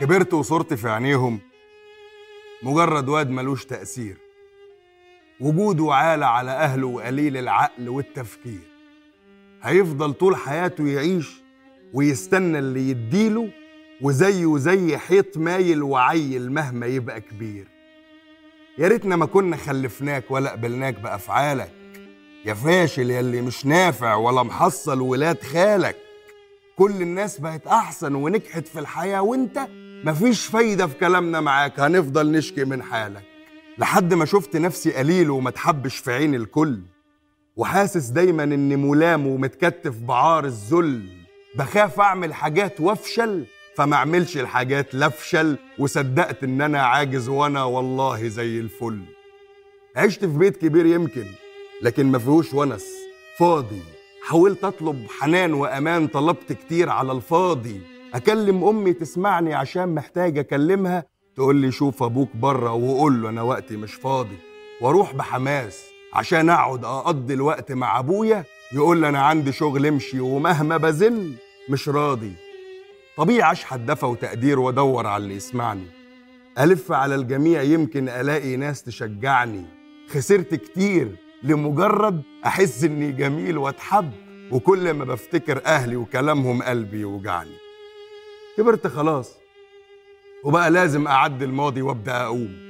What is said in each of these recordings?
كبرت وصرت في عينيهم مجرد واد ملوش تأثير. وجوده عالة على أهله وقليل العقل والتفكير. هيفضل طول حياته يعيش ويستنى اللي يديله وزيه زي حيط مايل وعيل مهما يبقى كبير. يا ريتنا ما كنا خلفناك ولا قبلناك بأفعالك. يا فاشل يلي مش نافع ولا محصل ولاد خالك. كل الناس بقت أحسن ونجحت في الحياة وأنت مفيش فايدة في كلامنا معاك. هنفضل نشكي من حالك. لحد ما شفت نفسي قليل وما تحبش في عين الكل. وحاسس دايما إني ملام ومتكتف بعار الذل. بخاف أعمل حاجات وافشل فما أعملش الحاجات لافشل وصدقت إن أنا عاجز وأنا والله زي الفل. عشت في بيت كبير يمكن. لكن ما فيهوش ونس. فاضي. حاولت أطلب حنان وأمان طلبت كتير على الفاضي. أكلم أمي تسمعني عشان محتاج أكلمها. تقول لي شوف أبوك بره وقول له أنا وقتي مش فاضي. وأروح بحماس عشان أقعد أقضي الوقت مع أبويا. يقول لي أنا عندي شغل امشي ومهما بزن مش راضي. طبيعي أشحت دفى وتقدير وأدور على اللي يسمعني. ألف على الجميع يمكن ألاقي ناس تشجعني. خسرت كتير. لمجرد أحس إني جميل وأتحب وكل ما بفتكر أهلي وكلامهم قلبي يوجعني. كبرت خلاص وبقى لازم أعدي الماضي وأبدأ أقوم.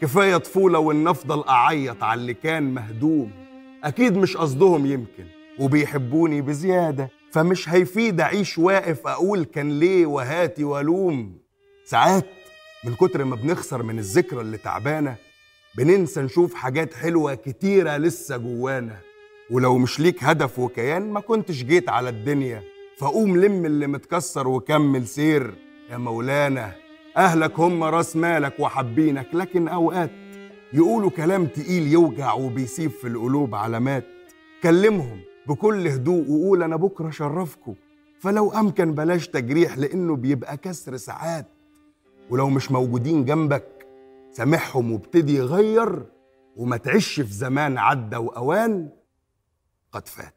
كفاية طفولة وإن أفضل أعيط على اللي كان مهدوم. أكيد مش قصدهم يمكن وبيحبوني بزيادة فمش هيفيد أعيش واقف أقول كان ليه وهاتي والوم ساعات من كتر ما بنخسر من الذكرى اللي تعبانة بننسى نشوف حاجات حلوة كتيرة لسه جوانا. ولو مش ليك هدف وكيان ما كنتش جيت على الدنيا. فقوم لم اللي متكسر وكمل سير. يا مولانا أهلك هم راس مالك وحابينك لكن أوقات يقولوا كلام تقيل يوجع وبيسيب في القلوب علامات. كلمهم بكل هدوء وقول أنا بكرة شرفكم فلو أمكن بلاش تجريح لأنه بيبقى كسر ساعات. ولو مش موجودين جنبك سامحهم وابتدي غير وما تعيش في زمان عدى وأوان قد فات.